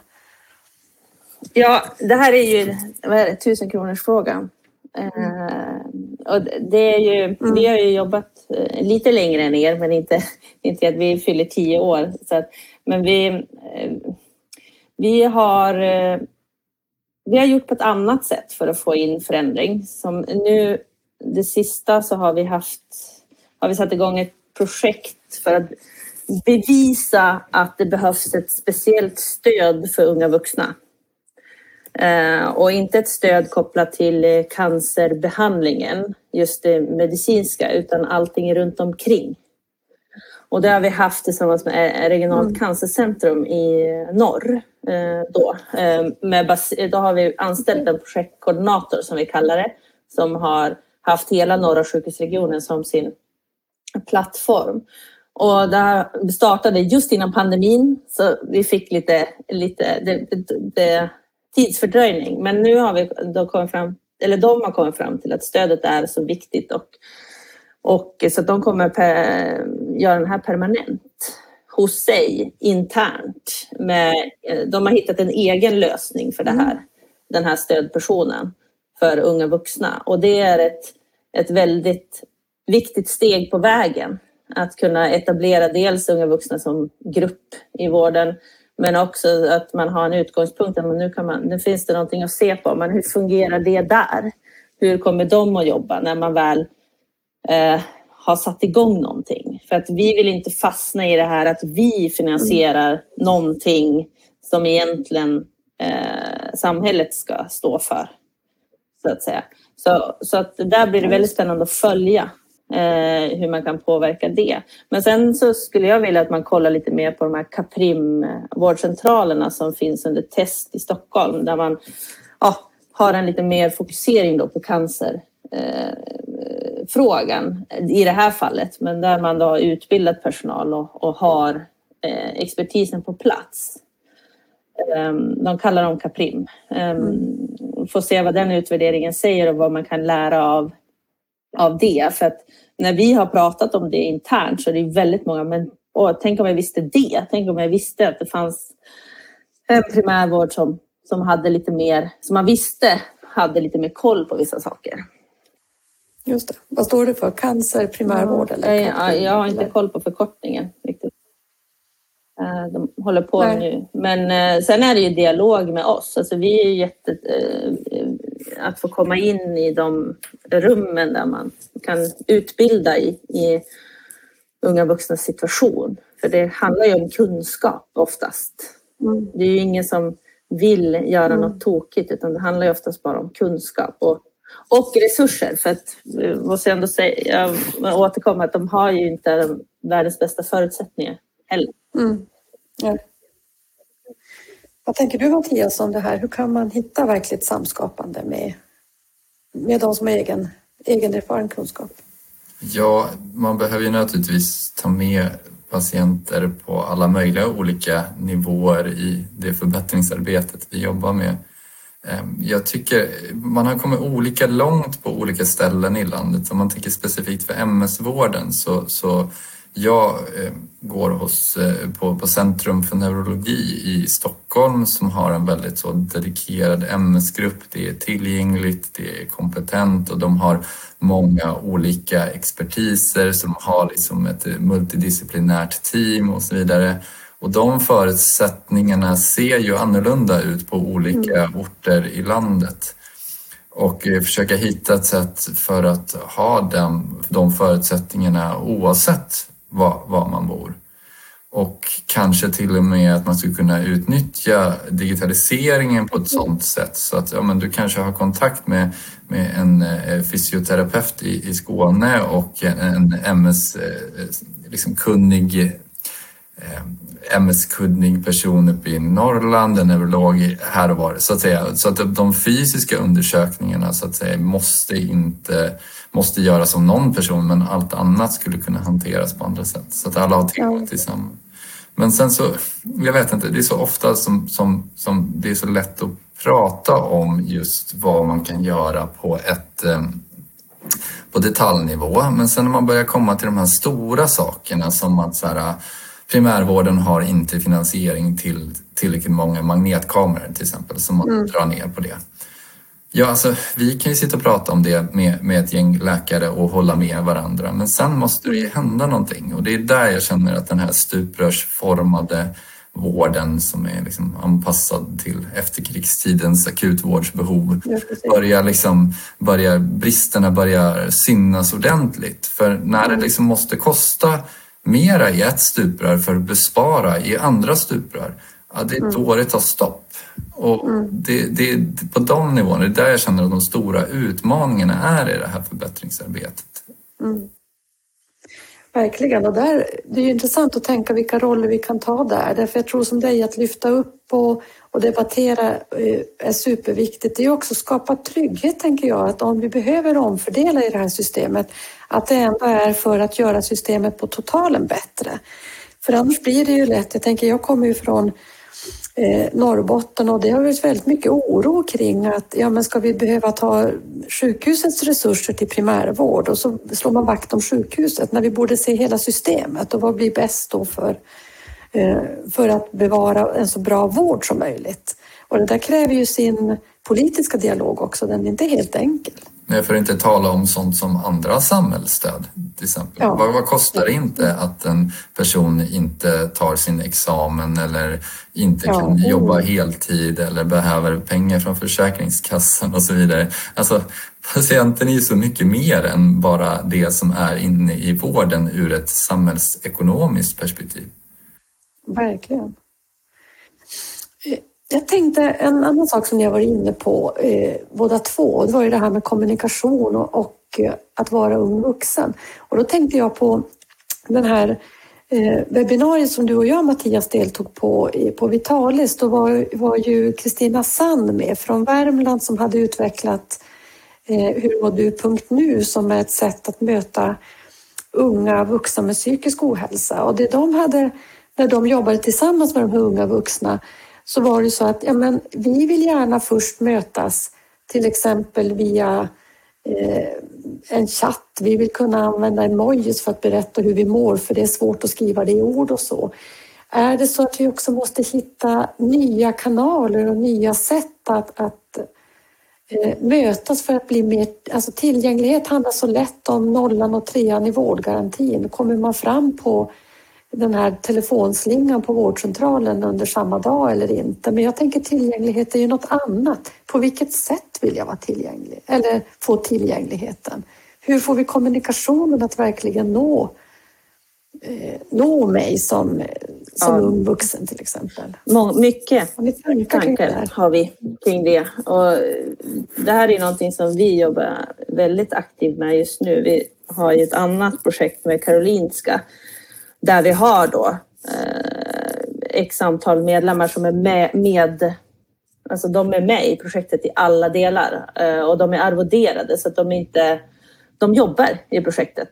Ja, det här är ju vad är det, tusen kronors frågan. Mm. och det är ju, mm. Vi har ju jobbat eh, lite längre än er, men inte, inte att vi fyller tio år. Så att, men vi, vi har vi har gjort på ett annat sätt för att få in förändring. Som nu, det sista så har vi haft, har vi satt igång ett projekt för att bevisa att det behövs ett speciellt stöd för unga vuxna. Eh, och inte ett stöd kopplat till cancerbehandlingen, just det medicinska, utan allting runt omkring. Och det har vi haft tillsammans med Regionalt mm. cancercentrum i norr. Eh, då. Eh, med då har vi anställt en projektkoordinator som vi kallar det, som har haft hela norra sjukhusregionen som sin plattform. Och det startade just innan pandemin så vi fick lite, lite det, det, det, tidsfördröjning. Men nu har vi då kommit fram, eller de har kommit fram till att stödet är så viktigt och och så att de kommer per, göra den här permanent hos sig internt. Med, de har hittat en egen lösning för det här, mm. den här stödpersonen för unga vuxna. Och det är ett, ett väldigt viktigt steg på vägen. Att kunna etablera dels unga vuxna som grupp i vården men också att man har en utgångspunkt. Att nu, kan man, nu finns det någonting att se på. Men hur fungerar det där? Hur kommer de att jobba när man väl eh, har satt igång någonting. För att vi vill inte fastna i det här att vi finansierar mm. någonting som egentligen eh, samhället ska stå för. Så att säga. Så, så att där blir det väldigt spännande att följa eh, hur man kan påverka det. Men sen så skulle jag vilja att man kollar lite mer på de här Caprim-vårdcentralerna som finns under test i Stockholm där man ja, har en lite mer fokusering då på cancer eh, frågan i det här fallet, men där man då har utbildat personal och, och har eh, expertisen på plats. Um, de kallar dem Caprim. Um, får se vad den utvärderingen säger och vad man kan lära av, av det. För att när vi har pratat om det internt så är det väldigt många, men åh, tänk om jag visste det. Tänk om jag visste att det fanns en primärvård som, som hade lite mer, som man visste hade lite mer koll på vissa saker. Just det. Vad står det för? Cancer, primärvård? eller ja, jag har inte koll på förkortningen riktigt. Eh, de håller på Nej. nu. Men eh, sen är det ju dialog med oss. Alltså vi är jätte... Eh, att få komma in i de rummen där man kan utbilda i, i unga vuxnas situation. För det handlar ju om kunskap oftast. Mm. Det är ju ingen som vill göra mm. något tokigt utan det handlar ju oftast bara om kunskap. Och och resurser, för att, måste jag ändå säga, jag återkommer att de har ju inte världens bästa förutsättningar heller. Mm. Ja. Vad tänker du Mattias om det här? Hur kan man hitta verkligt samskapande med, med de som har egen, egen erfaren kunskap? Ja, man behöver ju naturligtvis ta med patienter på alla möjliga olika nivåer i det förbättringsarbetet vi jobbar med. Ehm, jag tycker man har kommit olika långt på olika ställen i landet. Om man tänker specifikt för MS-vården så, så jag eh, går hos, eh, på, på Centrum för neurologi i Stockholm som har en väldigt så dedikerad ämnesgrupp. Det är tillgängligt, det är kompetent och de har många olika expertiser som har liksom ett multidisciplinärt team och så vidare. Och de förutsättningarna ser ju annorlunda ut på olika mm. orter i landet och eh, försöka hitta ett sätt för att ha den, de förutsättningarna oavsett var, var man bor. Och kanske till och med att man skulle kunna utnyttja digitaliseringen på ett sådant sätt så att ja, men du kanske har kontakt med, med en eh, fysioterapeut i, i Skåne och en MS-kunnig eh, liksom eh, MS-kunnig person uppe i Norrland, en neurolog här och var. Så att, säga. så att de fysiska undersökningarna så att säga, måste inte måste göras av någon person men allt annat skulle kunna hanteras på andra sätt. Så att alla har tillgång till samma. Men sen så, jag vet inte, det är så ofta som, som, som det är så lätt att prata om just vad man kan göra på ett eh, på detaljnivå. Men sen när man börjar komma till de här stora sakerna som att så här, primärvården har inte finansiering till tillräckligt många magnetkameror till exempel, så man mm. drar ner på det. Ja, alltså, vi kan ju sitta och prata om det med, med ett gäng läkare och hålla med varandra, men sen måste det ju hända någonting och det är där jag känner att den här stuprörsformade vården som är liksom anpassad till efterkrigstidens akutvårdsbehov börjar liksom, börjar, bristerna börjar synas ordentligt. För när det mm. liksom måste kosta mera i ett stuprör för att bespara i andra stuprör, ja, det är mm. då det tar stopp. Och mm. det, det, på de nivåerna, det är där jag känner att de stora utmaningarna är i det här förbättringsarbetet. Mm. Verkligen, och där, det är ju intressant att tänka vilka roller vi kan ta där. Därför jag tror som dig att lyfta upp och, och debattera eh, är superviktigt. Det är också att skapa trygghet, tänker jag, att om vi behöver omfördela i det här systemet, att det ändå är för att göra systemet på totalen bättre. För annars blir det ju lätt, jag tänker, jag kommer ju från eh, Norrbotten och det har varit väldigt mycket oro kring att ja, men ska vi behöva ta sjukhusets resurser till primärvård och så slår man vakt om sjukhuset när vi borde se hela systemet och vad blir bäst då för, eh, för att bevara en så bra vård som möjligt. Och det där kräver ju sin politiska dialog också, den är inte helt enkel. Nej, för att inte tala om sånt som andra samhällsstöd. Till exempel. Ja. Vad, vad, kostar det inte att en person inte tar sin examen eller inte ja. kan jobba heltid eller behöver pengar från Försäkringskassan och så vidare. Alltså, patienten är ju så mycket mer än bara det som är inne i vården ur ett samhällsekonomiskt perspektiv. Verkligen. Jag tänkte en annan sak som ni har varit inne på eh, båda två, det var ju det här med kommunikation och, och eh, att vara ung vuxen. Och då tänkte jag på den här eh, webbinariet som du och jag Mattias deltog på på Vitalis. Då var, var ju Kristina Sand med från Värmland som hade utvecklat eh, Hur mår du.nu som är ett sätt att möta unga vuxna med psykisk ohälsa. Och det de hade när de jobbade tillsammans med de här unga vuxna så var det så att ja, men vi vill gärna först mötas till exempel via eh, en chatt. Vi vill kunna använda emojis för att berätta hur vi mår för det är svårt att skriva det i ord och så. Är det så att vi också måste hitta nya kanaler och nya sätt att, att eh, mötas för att bli mer... Alltså tillgänglighet handlar så lätt om nollan och trean i vårdgarantin. Kommer man fram på den här telefonslingan på vårdcentralen under samma dag eller inte. Men jag tänker tillgänglighet är ju något annat. På vilket sätt vill jag vara tillgänglig? Eller få tillgängligheten? Hur får vi kommunikationen att verkligen nå, eh, nå mig som, som ja. ung vuxen till exempel? Mycket tankar har vi kring det. Och det här är någonting som vi jobbar väldigt aktivt med just nu. Vi har ju ett annat projekt med Karolinska där vi har då eh, x antal medlemmar som är med, med Alltså de är med i projektet i alla delar eh, och de är arvoderade så att de inte de jobbar i projektet.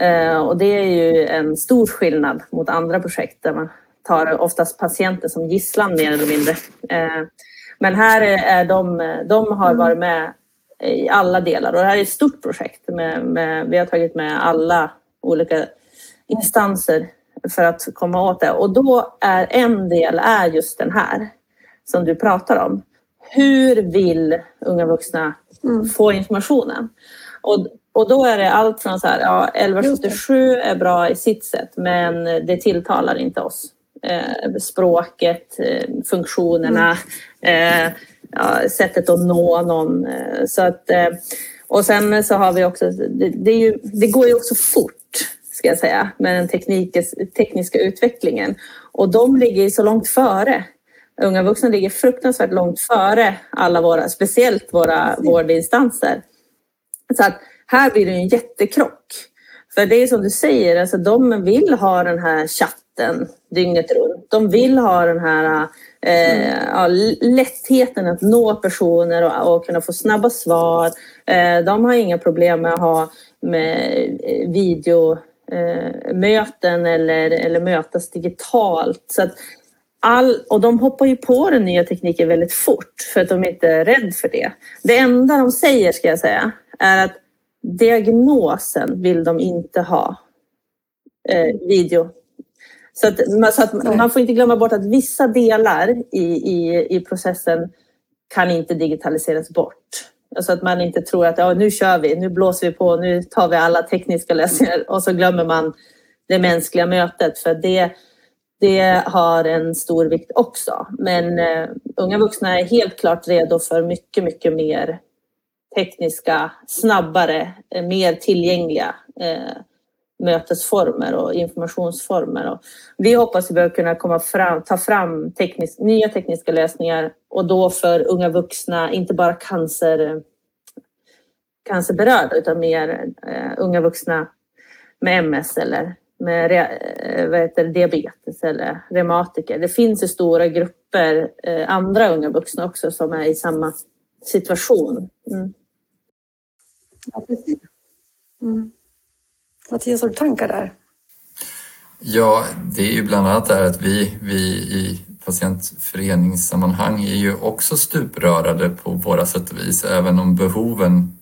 Eh, och det är ju en stor skillnad mot andra projekt där man tar oftast patienter som gisslan mer eller mindre. Eh, men här är de, de har mm. varit med i alla delar och det här är ett stort projekt. Med, med, vi har tagit med alla olika instanser för att komma åt det. Och då är en del är just den här som du pratar om. Hur vill unga vuxna mm. få informationen? Och, och då är det allt från så här, ja, 1177 är bra i sitt sätt men det tilltalar inte oss. Eh, språket, eh, funktionerna, mm. eh, ja, sättet att nå någon. Eh, så att, eh, och sen så har vi också, det, det, ju, det går ju också fort ska jag säga, med den tekniska utvecklingen. Och de ligger så långt före. Unga vuxna ligger fruktansvärt långt före alla våra, speciellt våra vårdinstanser. Så att här blir det en jättekrock. För det är som du säger, alltså de vill ha den här chatten dygnet runt. De vill ha den här eh, ja, lättheten att nå personer och, och kunna få snabba svar. Eh, de har inga problem med att ha med eh, eh, eller, eller mötas digitalt. Så att all, och de hoppar ju på den nya tekniken väldigt fort för att de inte är rädda för det. Det enda de säger, ska jag säga, är att diagnosen vill de inte ha eh, video. Så, att, så att man får inte glömma bort att vissa delar i, i, i processen kan inte digitaliseras bort. Alltså att man inte tror att ja, nu kör vi, nu blåser vi på, nu tar vi alla tekniska lösningar och så glömmer man det mänskliga mötet. För det, det har en stor vikt också. Men eh, unga vuxna är helt klart redo för mycket, mycket mer tekniska, snabbare, eh, mer tillgängliga eh, mötesformer och informationsformer. Och vi hoppas att vi kunna komma fram, ta fram teknisk, nya tekniska lösningar och då för unga vuxna, inte bara cancer, cancerberörda utan mer eh, unga vuxna med MS eller med eh, vad heter, diabetes eller reumatiker. Det finns ju stora grupper eh, andra unga vuxna också som är i samma situation. Mm. Ja, precis. Mm. Mattias, har du tankar där? Ja, det är ju bland annat det att vi, vi i patientföreningssammanhang är ju också stuprörade på våra sätt och vis, även om behoven,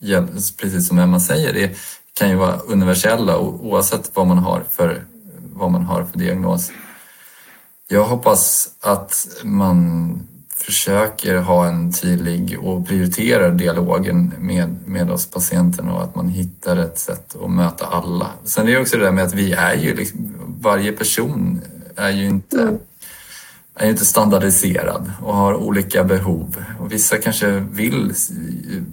precis som Emma säger, är kan ju vara universella oavsett vad man har för, vad man har för diagnos. Jag hoppas att man försöker ha en tydlig och prioriterar dialogen med, med oss patienterna och att man hittar ett sätt att möta alla. Sen är det också det där med att vi är ju liksom, varje person är ju inte mm är inte standardiserad och har olika behov. Och vissa kanske vill,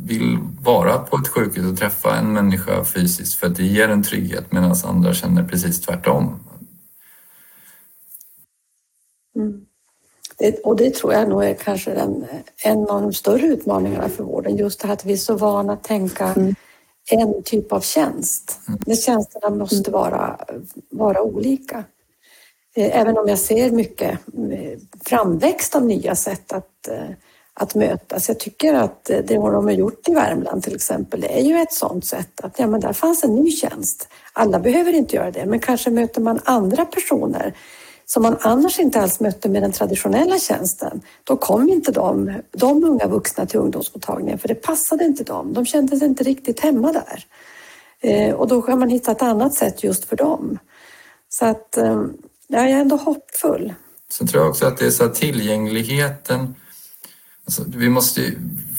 vill vara på ett sjukhus och träffa en människa fysiskt för det ger en trygghet medan andra känner precis tvärtom. Mm. Det, och det tror jag nog är kanske den, en av de större utmaningarna för vården. Just det här att vi är så vana att tänka mm. en typ av tjänst. Mm. Men tjänsterna måste vara, vara olika. Eh, även om jag ser mycket eh, framväxt av nya sätt att, eh, att mötas. Jag tycker att det de har gjort i Värmland till exempel är ju ett sådant sätt att ja, men där fanns en ny tjänst. Alla behöver inte göra det, men kanske möter man andra personer som man annars inte alls mötte med den traditionella tjänsten. Då kom inte de, de unga vuxna till ungdomsmottagningen för det passade inte dem. De kände sig inte riktigt hemma där. Eh, och då kan man hitta ett annat sätt just för dem. Så att eh, jag är ändå hoppfull. Sen tror jag också att det är så tillgängligheten, alltså, vi måste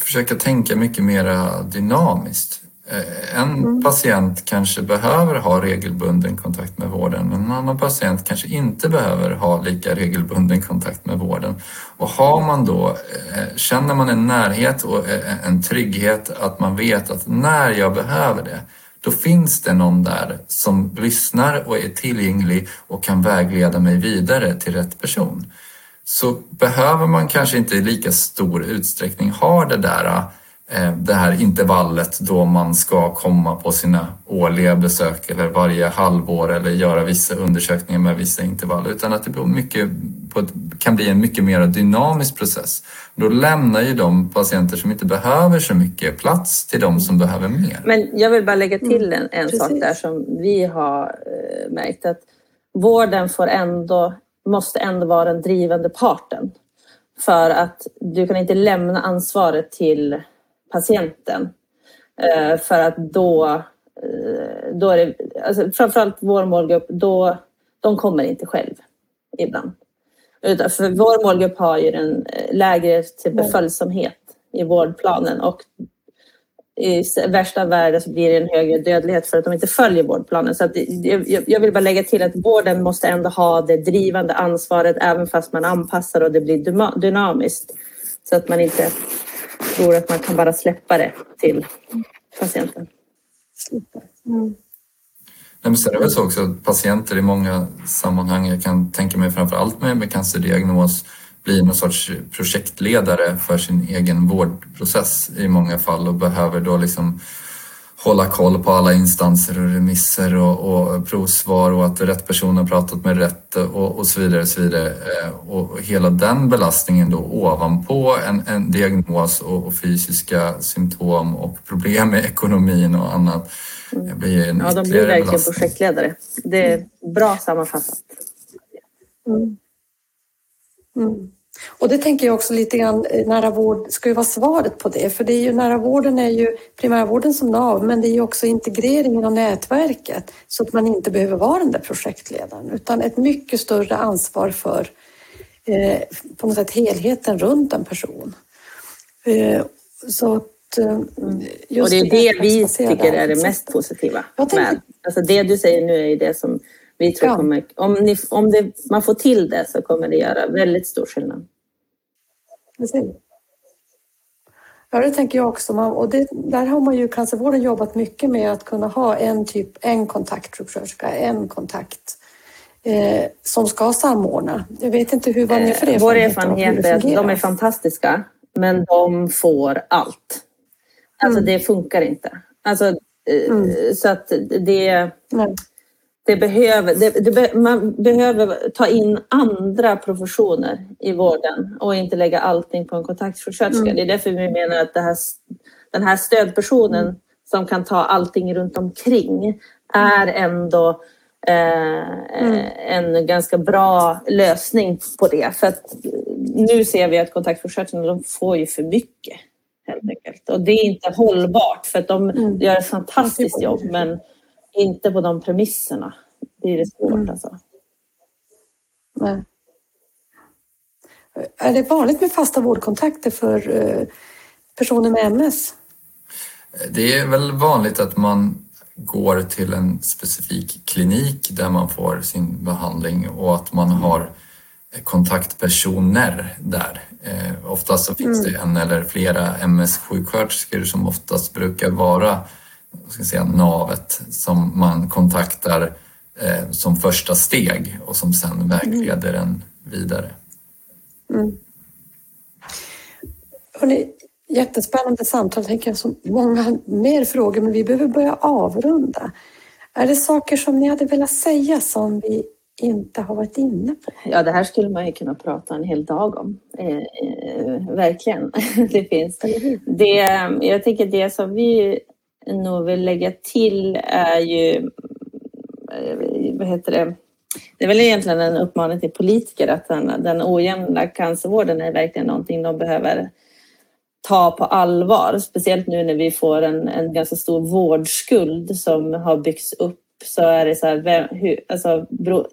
försöka tänka mycket mer dynamiskt. Eh, en mm. patient kanske behöver ha regelbunden kontakt med vården. En annan patient kanske inte behöver ha lika regelbunden kontakt med vården. Och har man då, eh, känner man en närhet och eh, en trygghet att man vet att när jag behöver det då finns det någon där som lyssnar och är tillgänglig och kan vägleda mig vidare till rätt person. Så behöver man kanske inte i lika stor utsträckning ha det där det här intervallet då man ska komma på sina årliga besök eller varje halvår eller göra vissa undersökningar med vissa intervall utan att det blir mycket, kan bli en mycket mer dynamisk process. Då lämnar ju de patienter som inte behöver så mycket plats till de som behöver mer. Men jag vill bara lägga till en, en sak där som vi har eh, märkt att vården får ändå, måste ändå vara den drivande parten. För att du kan inte lämna ansvaret till patienten. Eh, för att då eh, då är det, alltså framförallt vår målgrupp, då, de kommer inte själv ibland. Utan för vår målgrupp har ju en eh, lägre till följsamhet i vårdplanen och i värsta världen så blir det en högre dödlighet för att de inte följer vårdplanen. Så att jag vill bara lägga till att vården måste ändå ha det drivande ansvaret även fast man anpassar och det blir dynamiskt. Så att man inte tror att man kan bara släppa det till patienten. Mm. Men sen är det väl så också att patienter i många sammanhang, jag kan tänka mig framför allt med, med cancerdiagnos, blir någon sorts projektledare för sin egen vårdprocess i många fall och behöver då liksom hålla koll på alla instanser och remisser och, och provsvar och att rätt person har pratat med rätt och, och så vidare. Och, så vidare. Eh, och hela den belastningen då ovanpå en, en diagnos och, och, fysiska symptom och problem med ekonomin och annat. Det blir en ja, de blir verkligen belastning. projektledare. Det är bra sammanfattat. Mm. Mm. Och det tänker jag också lite grann, eh, nära vård ska ju vara svaret på det. För det är ju, nära vården är ju primärvården som nav, men det är ju också integreringen av nätverket så att man inte behöver vara den där projektledaren utan ett mycket större ansvar för eh, på något sätt helheten runt en person. Eh, så att, eh, och det är det vi tycker är det mest positiva. Med. Alltså det du säger nu är ju det som vi tror ja. kommer, om, ni, om det, man får till det så kommer det göra väldigt stor skillnad. Precis. Ja, det tänker jag också. Och det, där har man ju cancervården jobbat mycket med att kunna ha en typ, en kontaktsjuksköterska, en kontakt eh, som ska samordna. Jag vet inte hur var ni för erfarenhet? Vår erfarenhet är att de är fantastiska, men de får allt. Alltså mm. det funkar inte. Alltså, eh, mm. Så att det... Nej det behöver, det, det, man behöver ta in andra professioner i vården och inte lägga allting på en kontaktsjuksköterska. Mm. Det är därför vi menar att här, den här stödpersonen mm. som kan ta allting runt omkring är ändå eh, mm. en ganska bra lösning på det. För nu ser vi att kontaktsjuksköterskorna de får ju för mycket. Helt enkelt. Och det är inte hållbart för att de mm. gör ett fantastiskt jobb men inte på de premisserna. Det är det svårt mm. alltså. Nej. Är det vanligt med fasta vårdkontakter för eh, personer med MS? Det är väl vanligt att man går till en specifik klinik där man får sin behandling och att man har kontaktpersoner där. Eh, oftast så finns mm. det en eller flera MS-sjuksköterskor som oftast brukar vara ska säga, navet som man kontaktar eh, som första steg och som sen vägleder mm. en vidare. Mm. Hörrni, jättespännande samtal. tänker jag så många mer frågor men vi behöver börja avrunda. Är det saker som ni hade velat säga som vi inte har varit inne på? Ja, det här skulle man ju kunna prata en hel dag om. Eh, eh, verkligen. det finns. Det, jag tycker det som vi nog vill lägga till är ju, eh, vad heter det, det är väl egentligen en uppmaning till politiker att den, den ojämna cancervården är verkligen någonting de behöver ta på allvar. Speciellt nu när vi får en, en ganska stor vårdskuld som har byggts upp så är det så här, vem, hur, alltså, bro,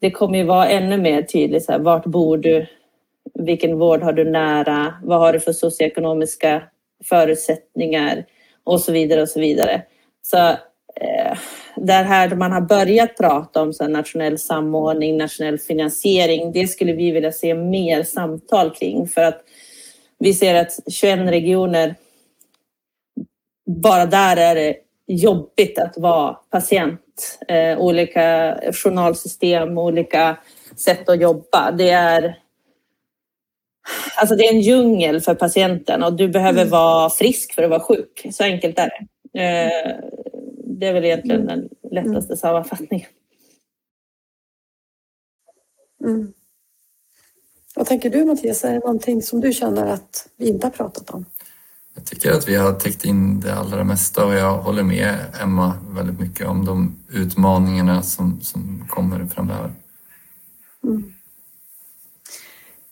det kommer ju vara ännu mer tydligt så här, vart bor du? Vilken vård har du nära? Vad har du för socioekonomiska förutsättningar? Och så vidare och så vidare. Så eh, där här man har börjat prata om så nationell samordning, nationell finansiering, det skulle vi vilja se mer samtal kring för att vi ser att 21 regioner, bara där är det jobbigt att vara patient. Eh, olika journalsystem, olika sätt att jobba. Det är Alltså det är en djungel för patienten och du behöver mm. vara frisk för att vara sjuk. Så enkelt är det. Eh, det är väl egentligen mm. den lättaste mm. sammanfattningen. Mm. Vad tänker du Mattias, är det någonting som du känner att vi inte har pratat om? Jag tycker att vi har täckt in det allra mesta och jag håller med Emma väldigt mycket om de utmaningarna som, som kommer framöver. Mm.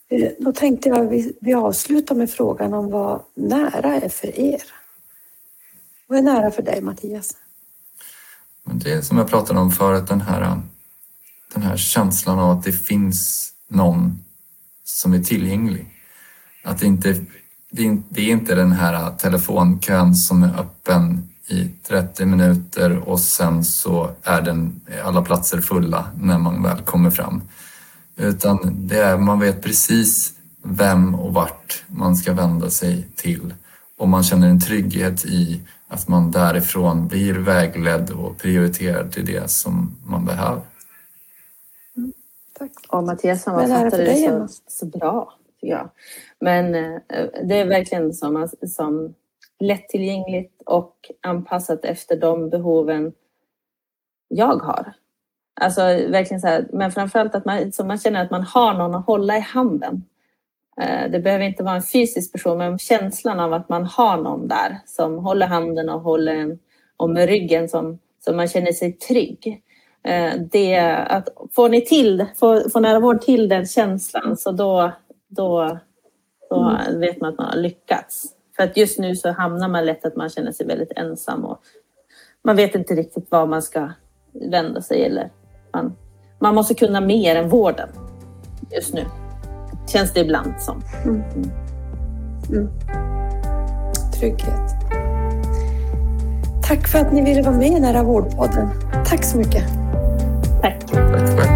Eh, då tänkte jag att vi avslutar med frågan om vad nära är för er. Vad är nära för dig Mattias? Det är som jag pratade om förut, den här, den här känslan av att det finns någon som är tillgänglig. Att det inte det är inte den här telefonkön som är öppen i 30 minuter och sen så är den, alla platser fulla när man väl kommer fram. Utan det är, man vet precis vem och vart man ska vända sig till och man känner en trygghet i att man därifrån blir vägledd och prioriterad till det som man behöver. Mm, tack. Och Mattias sammanfattade det, det så, så bra, tycker jag. Men eh, det är verkligen som, som lättillgängligt och anpassat efter de behoven jag har. Alltså verkligen så här, men framförallt att man, så man känner att man har någon att hålla i handen. Eh, det behöver inte vara en fysisk person, men känslan av att man har någon där som håller handen och håller en och med ryggen som, så man känner sig trygg. Eh, det, att får ni till, får, får nära vård till den känslan så då, då, då mm. vet man att man har lyckats. För att just nu så hamnar man lätt att man känner sig väldigt ensam och man vet inte riktigt var man ska vända sig eller man, man måste kunna mer än vården just nu. Känns det ibland som. Mm. Mm. Trygghet. Tack för att ni ville vara med i Nära vårdpodden. Tack så mycket. Tack. Tack